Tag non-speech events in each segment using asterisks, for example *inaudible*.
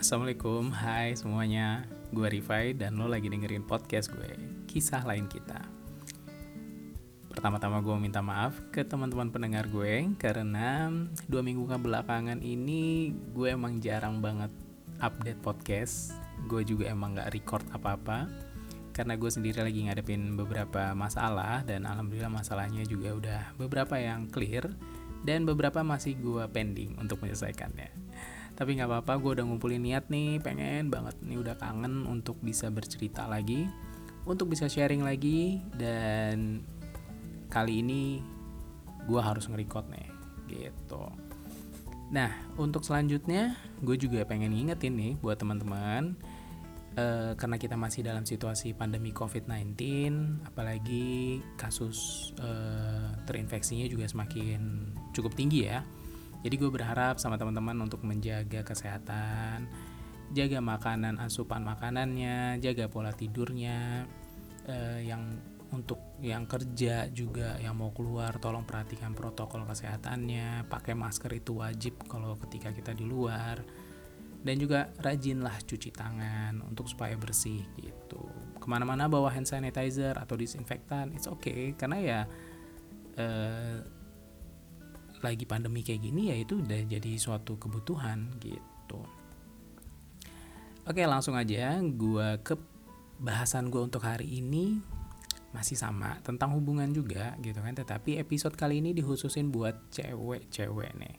Assalamualaikum, hai semuanya. Gue Rifai dan lo lagi dengerin podcast gue Kisah Lain Kita. Pertama-tama gue minta maaf ke teman-teman pendengar gue Karena dua minggu ke belakangan ini Gue emang jarang banget update podcast. Gue juga emang gak record apa-apa Karena gue sendiri lagi ngadepin beberapa masalah Dan alhamdulillah masalahnya juga udah beberapa yang clear Dan beberapa masih gue pending untuk menyelesaikannya tapi nggak apa-apa gue udah ngumpulin niat nih pengen banget nih udah kangen untuk bisa bercerita lagi untuk bisa sharing lagi dan kali ini gue harus nge-record nih gitu. Nah untuk selanjutnya gue juga pengen ngingetin nih buat teman-teman uh, karena kita masih dalam situasi pandemi COVID-19 apalagi kasus uh, terinfeksinya juga semakin cukup tinggi ya jadi gue berharap sama teman-teman untuk menjaga kesehatan, jaga makanan, asupan makanannya, jaga pola tidurnya, eh, yang untuk yang kerja juga yang mau keluar tolong perhatikan protokol kesehatannya, pakai masker itu wajib kalau ketika kita di luar. Dan juga rajinlah cuci tangan untuk supaya bersih gitu. Ke mana-mana bawa hand sanitizer atau disinfektan, it's okay karena ya eh, lagi pandemi kayak gini ya itu udah jadi suatu kebutuhan gitu. Oke langsung aja gue ke bahasan gue untuk hari ini masih sama tentang hubungan juga gitu kan. Tetapi episode kali ini dihususin buat cewek-cewek nih.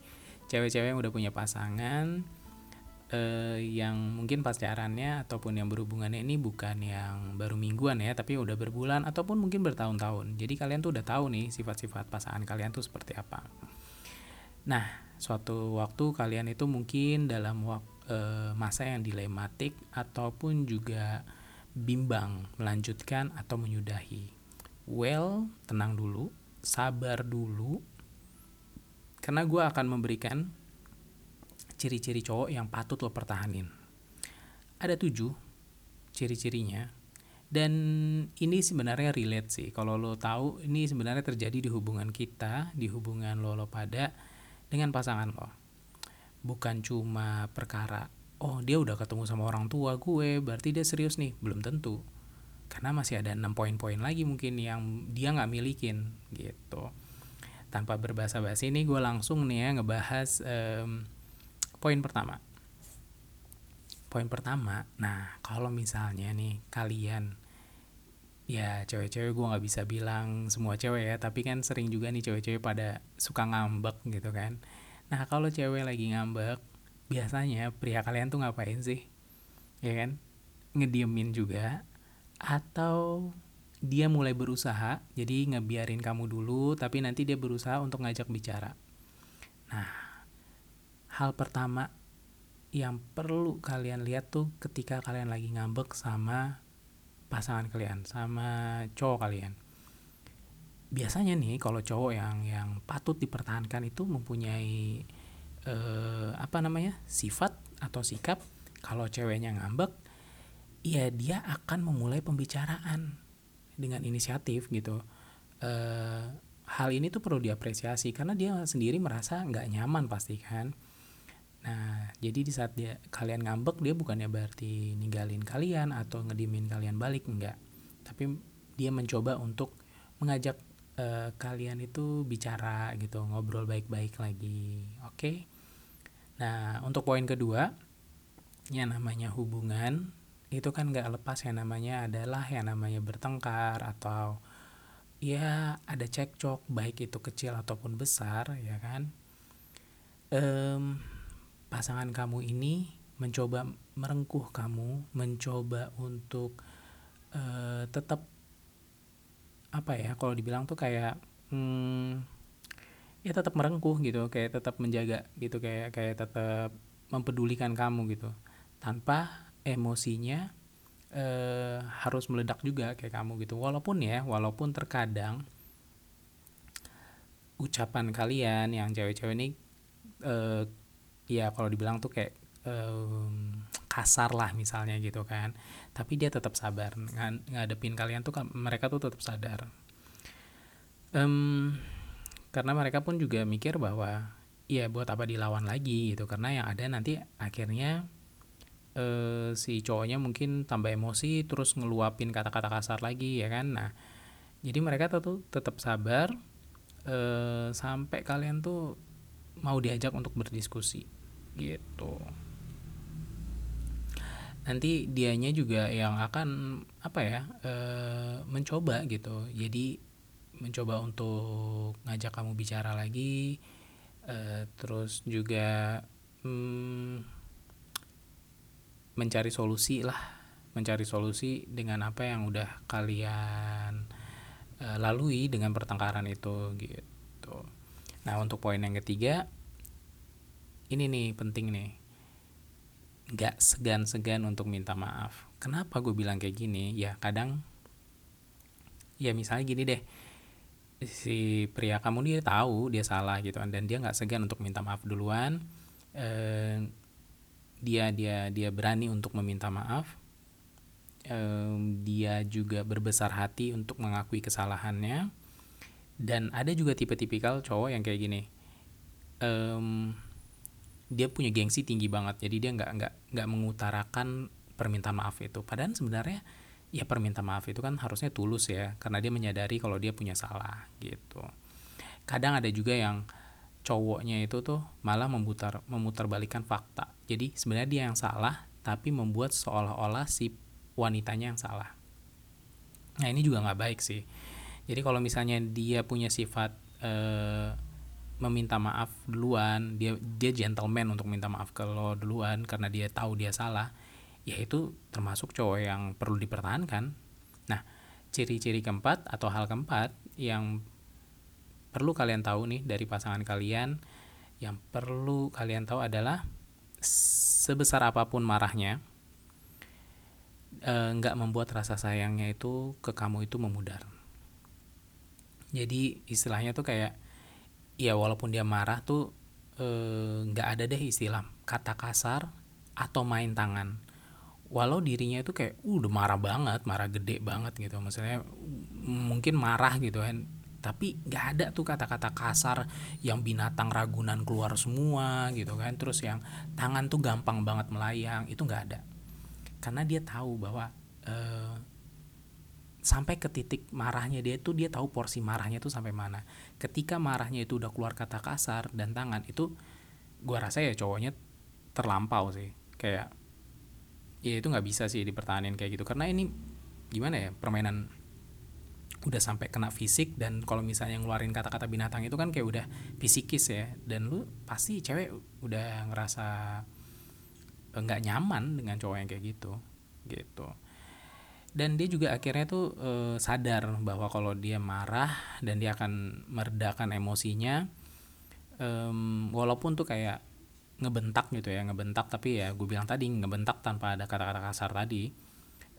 Cewek-cewek yang udah punya pasangan eh, yang mungkin pacarannya ataupun yang berhubungannya ini bukan yang baru mingguan ya tapi udah berbulan ataupun mungkin bertahun-tahun. Jadi kalian tuh udah tahu nih sifat-sifat pasangan kalian tuh seperti apa Nah, suatu waktu kalian itu mungkin dalam e, masa yang dilematik ataupun juga bimbang melanjutkan atau menyudahi. Well, tenang dulu, sabar dulu, karena gue akan memberikan ciri-ciri cowok yang patut lo pertahanin. Ada tujuh ciri-cirinya, dan ini sebenarnya relate sih. Kalau lo tahu, ini sebenarnya terjadi di hubungan kita, di hubungan lo lo pada dengan pasangan lo. Bukan cuma perkara, oh dia udah ketemu sama orang tua gue, berarti dia serius nih. Belum tentu. Karena masih ada enam poin-poin lagi mungkin yang dia nggak milikin gitu. Tanpa berbahasa basi ini gue langsung nih ya ngebahas um, poin pertama. Poin pertama, nah kalau misalnya nih kalian ya cewek-cewek gue nggak bisa bilang semua cewek ya tapi kan sering juga nih cewek-cewek pada suka ngambek gitu kan. Nah kalau cewek lagi ngambek biasanya pria kalian tuh ngapain sih? Ya kan? Ngediemin juga atau dia mulai berusaha jadi ngebiarin kamu dulu tapi nanti dia berusaha untuk ngajak bicara. Nah hal pertama yang perlu kalian lihat tuh ketika kalian lagi ngambek sama pasangan kalian sama cowok kalian. Biasanya nih kalau cowok yang yang patut dipertahankan itu mempunyai eh, apa namanya sifat atau sikap kalau ceweknya ngambek ya dia akan memulai pembicaraan dengan inisiatif gitu. Eh, hal ini tuh perlu diapresiasi karena dia sendiri merasa nggak nyaman pasti kan Nah, jadi di saat dia kalian ngambek dia bukannya berarti ninggalin kalian atau ngedimin kalian balik enggak. Tapi dia mencoba untuk mengajak uh, kalian itu bicara gitu, ngobrol baik-baik lagi. Oke. Okay? Nah, untuk poin kedua yang namanya hubungan itu kan nggak lepas yang namanya adalah yang namanya bertengkar atau ya ada cekcok baik itu kecil ataupun besar ya kan um, pasangan kamu ini mencoba merengkuh kamu, mencoba untuk uh, tetap apa ya kalau dibilang tuh kayak hmm, ya tetap merengkuh gitu, kayak tetap menjaga gitu, kayak kayak tetap mempedulikan kamu gitu, tanpa emosinya uh, harus meledak juga kayak kamu gitu. Walaupun ya, walaupun terkadang ucapan kalian yang cewek-cewek ini uh, ya kalau dibilang tuh kayak um, kasar lah misalnya gitu kan. Tapi dia tetap sabar ng ngadepin kalian tuh mereka tuh tetap sadar. Um, karena mereka pun juga mikir bahwa ya buat apa dilawan lagi gitu. Karena yang ada nanti akhirnya uh, si cowoknya mungkin tambah emosi terus ngeluapin kata-kata kasar lagi ya kan? Nah jadi mereka tuh tetap sabar uh, sampai kalian tuh mau diajak untuk berdiskusi gitu. Nanti dianya juga yang akan apa ya e, mencoba gitu. Jadi mencoba untuk ngajak kamu bicara lagi e, terus juga hmm, mencari solusi lah. Mencari solusi dengan apa yang udah kalian e, lalui dengan pertengkaran itu gitu nah untuk poin yang ketiga ini nih penting nih gak segan-segan untuk minta maaf. Kenapa gue bilang kayak gini? Ya kadang, ya misalnya gini deh, si pria kamu dia tahu dia salah gitu kan, dan dia nggak segan untuk minta maaf duluan. Eh, dia dia dia berani untuk meminta maaf. Eh, dia juga berbesar hati untuk mengakui kesalahannya. Dan ada juga tipe tipikal cowok yang kayak gini. Um, dia punya gengsi tinggi banget. Jadi dia nggak nggak nggak mengutarakan permintaan maaf itu. Padahal sebenarnya ya permintaan maaf itu kan harusnya tulus ya. Karena dia menyadari kalau dia punya salah gitu. Kadang ada juga yang cowoknya itu tuh malah memutar memutarbalikkan fakta. Jadi sebenarnya dia yang salah tapi membuat seolah-olah si wanitanya yang salah. Nah ini juga nggak baik sih jadi kalau misalnya dia punya sifat eh, meminta maaf duluan dia dia gentleman untuk minta maaf ke lo duluan karena dia tahu dia salah ya itu termasuk cowok yang perlu dipertahankan. Nah ciri-ciri keempat atau hal keempat yang perlu kalian tahu nih dari pasangan kalian yang perlu kalian tahu adalah sebesar apa pun marahnya eh, nggak e, membuat rasa sayangnya itu ke kamu itu memudar jadi istilahnya tuh kayak ya walaupun dia marah tuh eh, nggak e, ada deh istilah kata kasar atau main tangan. Walau dirinya itu kayak uh, udah marah banget marah gede banget gitu. Maksudnya mungkin marah gitu kan. Tapi nggak ada tuh kata-kata kasar yang binatang ragunan keluar semua gitu kan. Terus yang tangan tuh gampang banget melayang itu nggak ada. Karena dia tahu bahwa eh, sampai ke titik marahnya dia itu dia tahu porsi marahnya itu sampai mana. Ketika marahnya itu udah keluar kata kasar dan tangan itu gua rasa ya cowoknya terlampau sih. Kayak ya itu nggak bisa sih dipertahankan kayak gitu. Karena ini gimana ya permainan udah sampai kena fisik dan kalau misalnya ngeluarin kata-kata binatang itu kan kayak udah fisikis ya. Dan lu pasti cewek udah ngerasa nggak nyaman dengan cowok yang kayak gitu. Gitu dan dia juga akhirnya tuh e, sadar bahwa kalau dia marah dan dia akan meredakan emosinya e, walaupun tuh kayak ngebentak gitu ya ngebentak tapi ya gue bilang tadi ngebentak tanpa ada kata-kata kasar tadi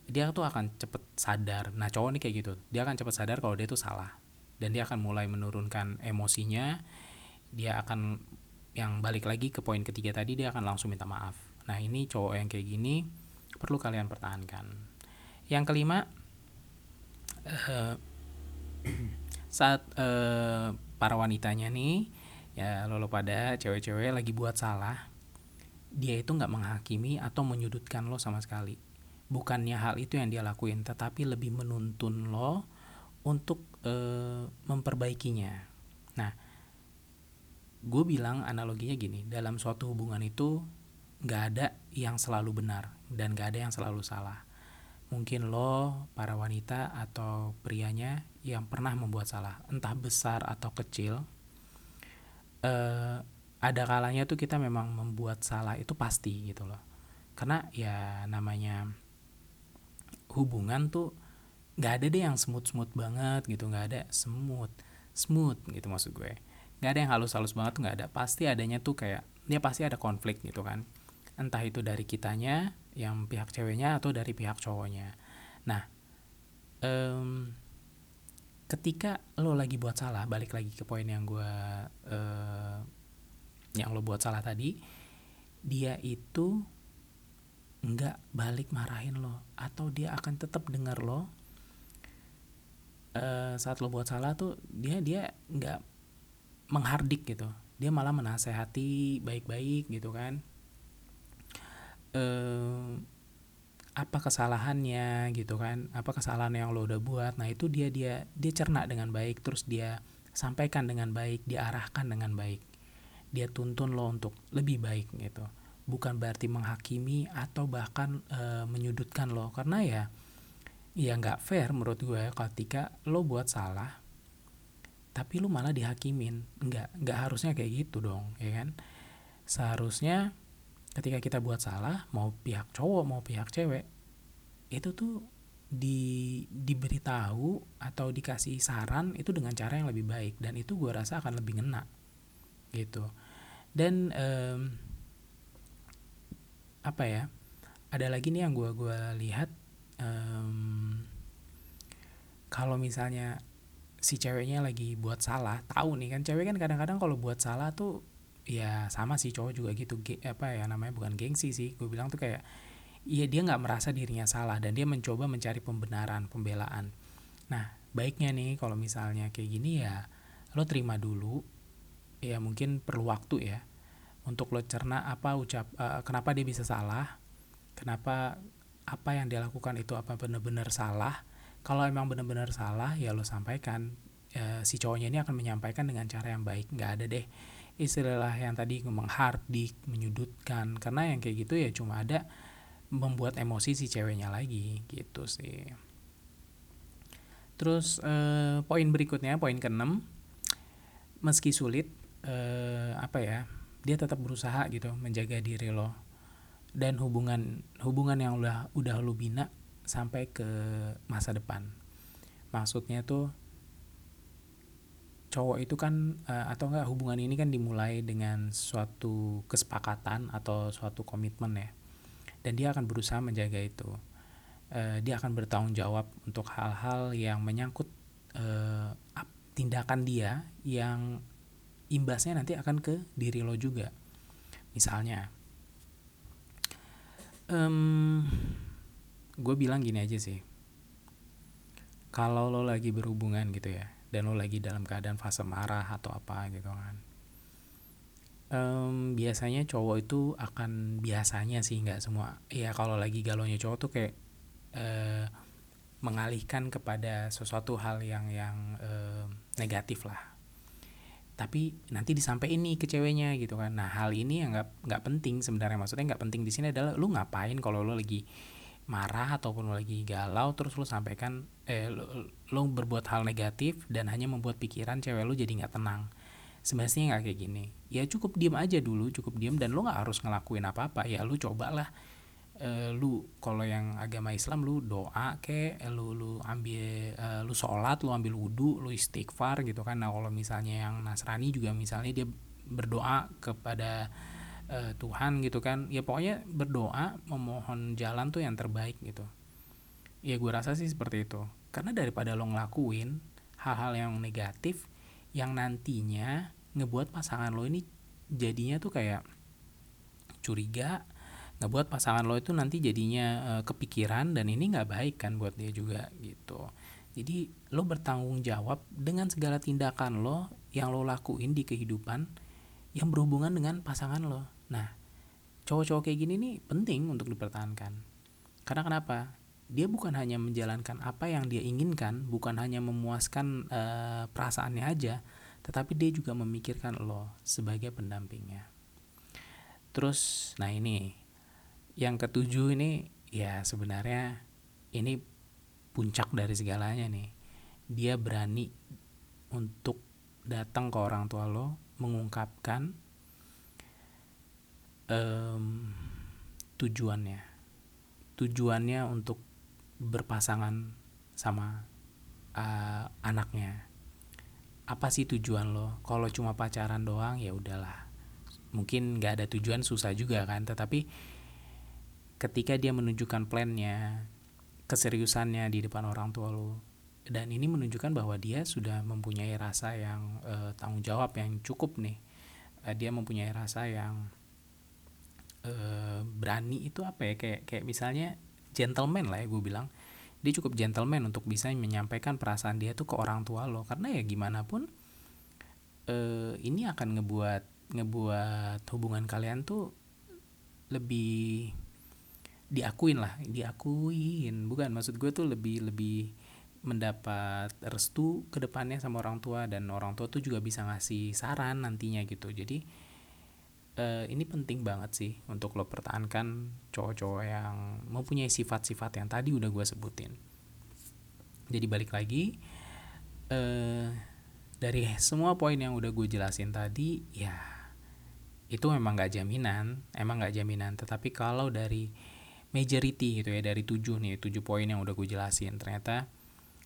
dia tuh akan cepet sadar. Nah cowok nih kayak gitu dia akan cepet sadar kalau dia tuh salah. Dan dia akan mulai menurunkan emosinya dia akan yang balik lagi ke poin ketiga tadi dia akan langsung minta maaf. Nah ini cowok yang kayak gini perlu kalian pertahankan yang kelima uh, *clears throat* saat uh, para wanitanya nih ya lo pada cewek-cewek lagi buat salah dia itu nggak menghakimi atau menyudutkan lo sama sekali. Bukannya hal itu yang dia lakuin tetapi lebih menuntun lo untuk uh, memperbaikinya. Nah gue bilang analoginya gini dalam suatu hubungan itu nggak ada yang selalu benar dan nggak ada yang selalu salah mungkin lo para wanita atau prianya yang pernah membuat salah entah besar atau kecil eh, ada kalanya tuh kita memang membuat salah itu pasti gitu loh. Karena ya namanya hubungan tuh nggak ada deh yang smooth smooth banget gitu nggak ada smooth smooth gitu maksud gue. Nggak ada yang halus halus banget nggak ada. Pasti adanya tuh kayak dia pasti ada konflik gitu kan. Entah itu dari kitanya yang pihak ceweknya atau dari pihak cowoknya. Nah um, ketika lo lagi buat salah balik lagi ke poin yang gue uh, yang lo buat salah tadi dia itu nggak balik marahin lo atau dia akan tetap dengar lo uh, saat lo buat salah tuh dia dia nggak menghardik gitu. Dia malah menasehati baik-baik gitu kan eh, apa kesalahannya gitu kan apa kesalahan yang lo udah buat. Nah itu dia dia dia cerna dengan baik terus dia sampaikan dengan baik diarahkan dengan baik. Dia tuntun lo untuk lebih baik gitu. Bukan berarti menghakimi atau bahkan e, menyudutkan lo. Karena ya ya nggak fair menurut gue ketika lo buat salah tapi lo malah dihakimin. Nggak nggak harusnya kayak gitu dong ya kan? Seharusnya ketika kita buat salah mau pihak cowok mau pihak cewek itu tuh di diberitahu atau dikasih saran itu dengan cara yang lebih baik. Dan itu gue rasa akan lebih ngena gitu. Dan um, apa ya ada lagi nih yang gue gua lihat um, kalau misalnya si ceweknya lagi buat salah tahu nih kan cewek kan kadang-kadang kalau buat salah tuh ya sama sih cowok juga gitu. Ge apa ya namanya bukan gengsi sih. Gue bilang tuh kayak iya dia nggak merasa dirinya salah dan dia mencoba mencari pembenaran pembelaan. Nah baiknya nih kalau misalnya kayak gini ya lo terima dulu ya mungkin perlu waktu ya untuk lo cerna apa ucap uh, kenapa dia bisa salah kenapa apa yang dia lakukan itu apa benar-benar salah. Kalau emang benar-benar salah ya lo sampaikan. Uh, si cowoknya ini akan menyampaikan dengan cara yang baik. Nggak ada deh istilah yang tadi menghardik menyudutkan. Karena yang kayak gitu ya cuma ada membuat emosi si ceweknya lagi gitu sih. Terus uh, poin berikutnya poin keenam. Meski sulit uh, apa ya dia tetap berusaha gitu menjaga diri lo. Dan hubungan hubungan yang udah udah lo bina sampai ke masa depan. Maksudnya tuh cowok itu kan uh, atau enggak hubungan ini kan dimulai dengan suatu kesepakatan atau suatu komitmen ya. Dan dia akan berusaha menjaga itu. Uh, dia akan bertanggung jawab untuk hal-hal yang menyangkut uh, tindakan dia yang imbasnya nanti akan ke diri lo juga. Misalnya um, gue bilang gini aja sih. Kalau lo lagi berhubungan gitu ya dan lo lagi dalam keadaan fase marah atau apa gitu kan. Um, biasanya cowok itu akan biasanya sih nggak semua. Ya kalau lagi galonya cowok tuh kayak uh, mengalihkan kepada sesuatu hal yang yang uh, negatif lah. Tapi nanti disampaikan ini ke ceweknya gitu kan. Nah hal ini yang nggak nggak penting sebenarnya. Maksudnya nggak penting di sini adalah lu ngapain kalau lu lagi marah ataupun lagi galau terus lu sampaikan eh lu, lu berbuat hal negatif dan hanya membuat pikiran cewek lu jadi nggak tenang. Sebenarnya nggak kayak gini. Ya cukup diem aja dulu cukup diem dan lu nggak harus ngelakuin apa apa ya lu cobalah uh, lu kalau yang agama Islam lu doa ke lu lu ambil uh, lu sholat lu ambil wudhu lu istighfar gitu kan. Nah kalau misalnya yang Nasrani juga misalnya dia berdoa kepada uh, Tuhan gitu kan. Ya pokoknya berdoa memohon jalan tuh yang terbaik gitu. Ya gue rasa sih seperti itu. Karena daripada lo ngelakuin hal-hal yang negatif yang nantinya ngebuat pasangan lo ini jadinya tuh kayak curiga ngebuat pasangan lo itu nanti jadinya e, kepikiran dan ini nggak baik kan buat dia juga gitu. Jadi lo bertanggung jawab dengan segala tindakan lo yang lo lakuin di kehidupan yang berhubungan dengan pasangan lo nah cowok-cowok kayak gini nih penting untuk dipertahankan. Karena kenapa? Dia bukan hanya menjalankan apa yang dia inginkan bukan hanya memuaskan e, perasaannya aja tetapi dia juga memikirkan lo sebagai pendampingnya. Terus nah ini yang ketujuh ini ya sebenarnya ini puncak dari segalanya nih. Dia berani untuk datang ke orang tua lo mengungkapkan um, tujuannya. Tujuannya untuk berpasangan sama uh, anaknya. Apa sih tujuan lo? Kalau cuma pacaran doang ya udahlah. Mungkin nggak ada tujuan susah juga kan? Tetapi ketika dia menunjukkan plannya keseriusannya di depan orang tua lo dan ini menunjukkan bahwa dia sudah mempunyai rasa yang uh, tanggung jawab yang cukup nih. Uh, dia mempunyai rasa yang uh, berani itu apa ya? Kayak kayak misalnya gentleman lah ya gue bilang. Dia cukup gentleman untuk bisa menyampaikan perasaan dia tuh ke orang tua lo. Karena ya gimana pun uh, ini akan ngebuat ngebuat hubungan kalian tuh lebih diakuin lah diakuin. Bukan maksud gue tuh lebih lebih mendapat restu ke depannya sama orang tua. Dan orang tua tuh juga bisa ngasih saran nantinya gitu. Jadi uh, ini penting banget sih untuk lo pertahankan cowok-cowok yang mempunyai sifat-sifat yang tadi udah gue sebutin. Jadi balik lagi uh, dari semua poin yang udah gue jelasin tadi ya itu memang gak jaminan emang gak jaminan. Tetapi kalau dari majority gitu ya dari tujuh nih tujuh poin yang udah gue jelasin ternyata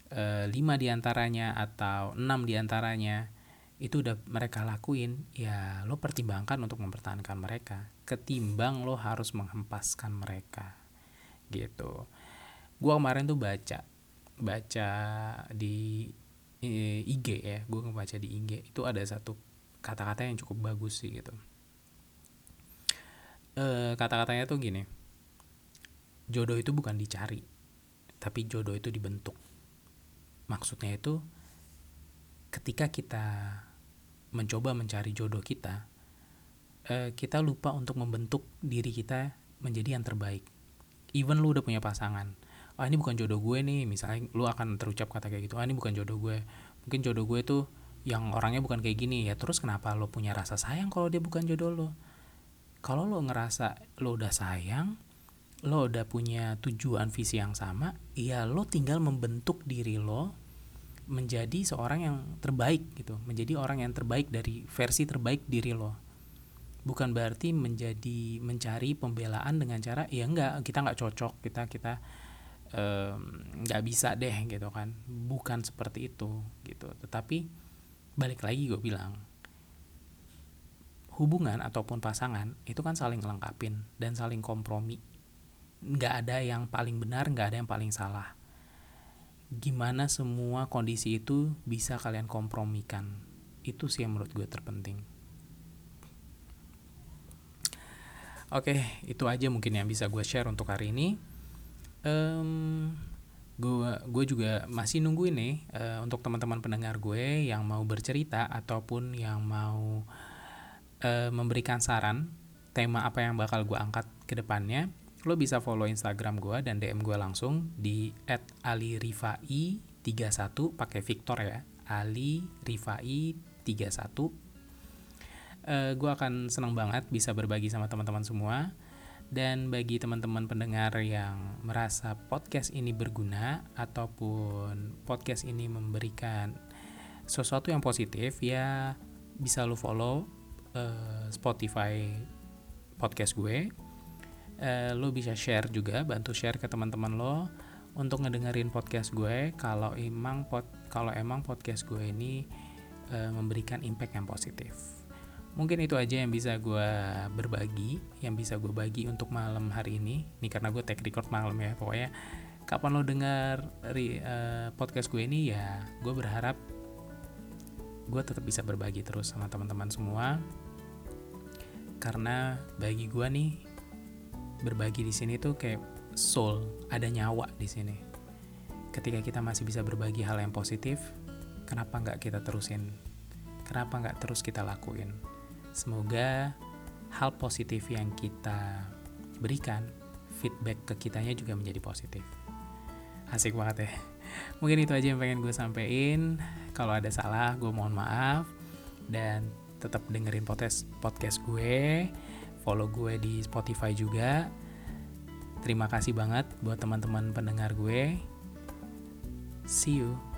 Eh, lima di antaranya atau enam di antaranya itu udah mereka lakuin ya lo pertimbangkan untuk mempertahankan mereka ketimbang lo harus menghempaskan mereka gitu. Gua kemarin tuh baca baca di IG ya gue ngebaca di IG itu ada satu kata-kata yang cukup bagus sih gitu. E, kata-katanya tuh gini jodoh itu bukan dicari tapi jodoh itu dibentuk. Maksudnya itu ketika kita mencoba mencari jodoh kita eh, kita lupa untuk membentuk diri kita menjadi yang terbaik. Even lu udah punya pasangan ah ini bukan jodoh gue nih misalnya lu akan terucap kata kayak gitu ah ini bukan jodoh gue. Mungkin jodoh gue tuh yang orangnya bukan kayak gini ya terus kenapa lo punya rasa sayang kalau dia bukan jodoh lo? Kalau lo ngerasa lo udah sayang lo udah punya tujuan visi yang sama, ya lo tinggal membentuk diri lo menjadi seorang yang terbaik gitu, menjadi orang yang terbaik dari versi terbaik diri lo. Bukan berarti menjadi mencari pembelaan dengan cara ya enggak kita nggak cocok kita kita nggak um, bisa deh gitu kan, bukan seperti itu gitu. Tetapi balik lagi gue bilang hubungan ataupun pasangan itu kan saling lengkapin dan saling kompromi nggak ada yang paling benar nggak ada yang paling salah gimana semua kondisi itu bisa kalian kompromikan. Itu sih yang menurut gue terpenting. Oke itu aja mungkin yang bisa gue share untuk hari ini. Um, gue gue juga masih nunggu ini uh, untuk teman-teman pendengar gue yang mau bercerita ataupun yang mau uh, memberikan saran tema apa yang bakal gue angkat ke depannya lo bisa follow Instagram gue dan DM gue langsung di @alirifai31 pakai Victor ya. Ali Rifai 31. Uh, gue akan senang banget bisa berbagi sama teman-teman semua. Dan bagi teman-teman pendengar yang merasa podcast ini berguna ataupun podcast ini memberikan sesuatu yang positif ya bisa lo follow uh, Spotify podcast gue eh, lo bisa share juga bantu share ke teman-teman lo untuk ngedengerin podcast gue. Kalau emang pod kalau emang podcast gue ini eh, memberikan impact yang positif. Mungkin itu aja yang bisa gue berbagi yang bisa gue bagi untuk malam hari ini. Ini karena gue take record malam ya pokoknya. Kapan lo dengar uh, podcast gue ini ya gue berharap gue tetap bisa berbagi terus sama teman-teman semua. Karena bagi gue nih berbagi di sini tuh kayak soul, ada nyawa di sini. Ketika kita masih bisa berbagi hal yang positif, kenapa nggak kita terusin? Kenapa nggak terus kita lakuin? Semoga hal positif yang kita berikan, feedback ke kitanya juga menjadi positif. Asik banget ya. *laughs* Mungkin itu aja yang pengen gue sampein. Kalau ada salah, gue mohon maaf. Dan tetap dengerin podcast podcast gue follow gue di Spotify juga. Terima kasih banget buat teman-teman pendengar gue. See you.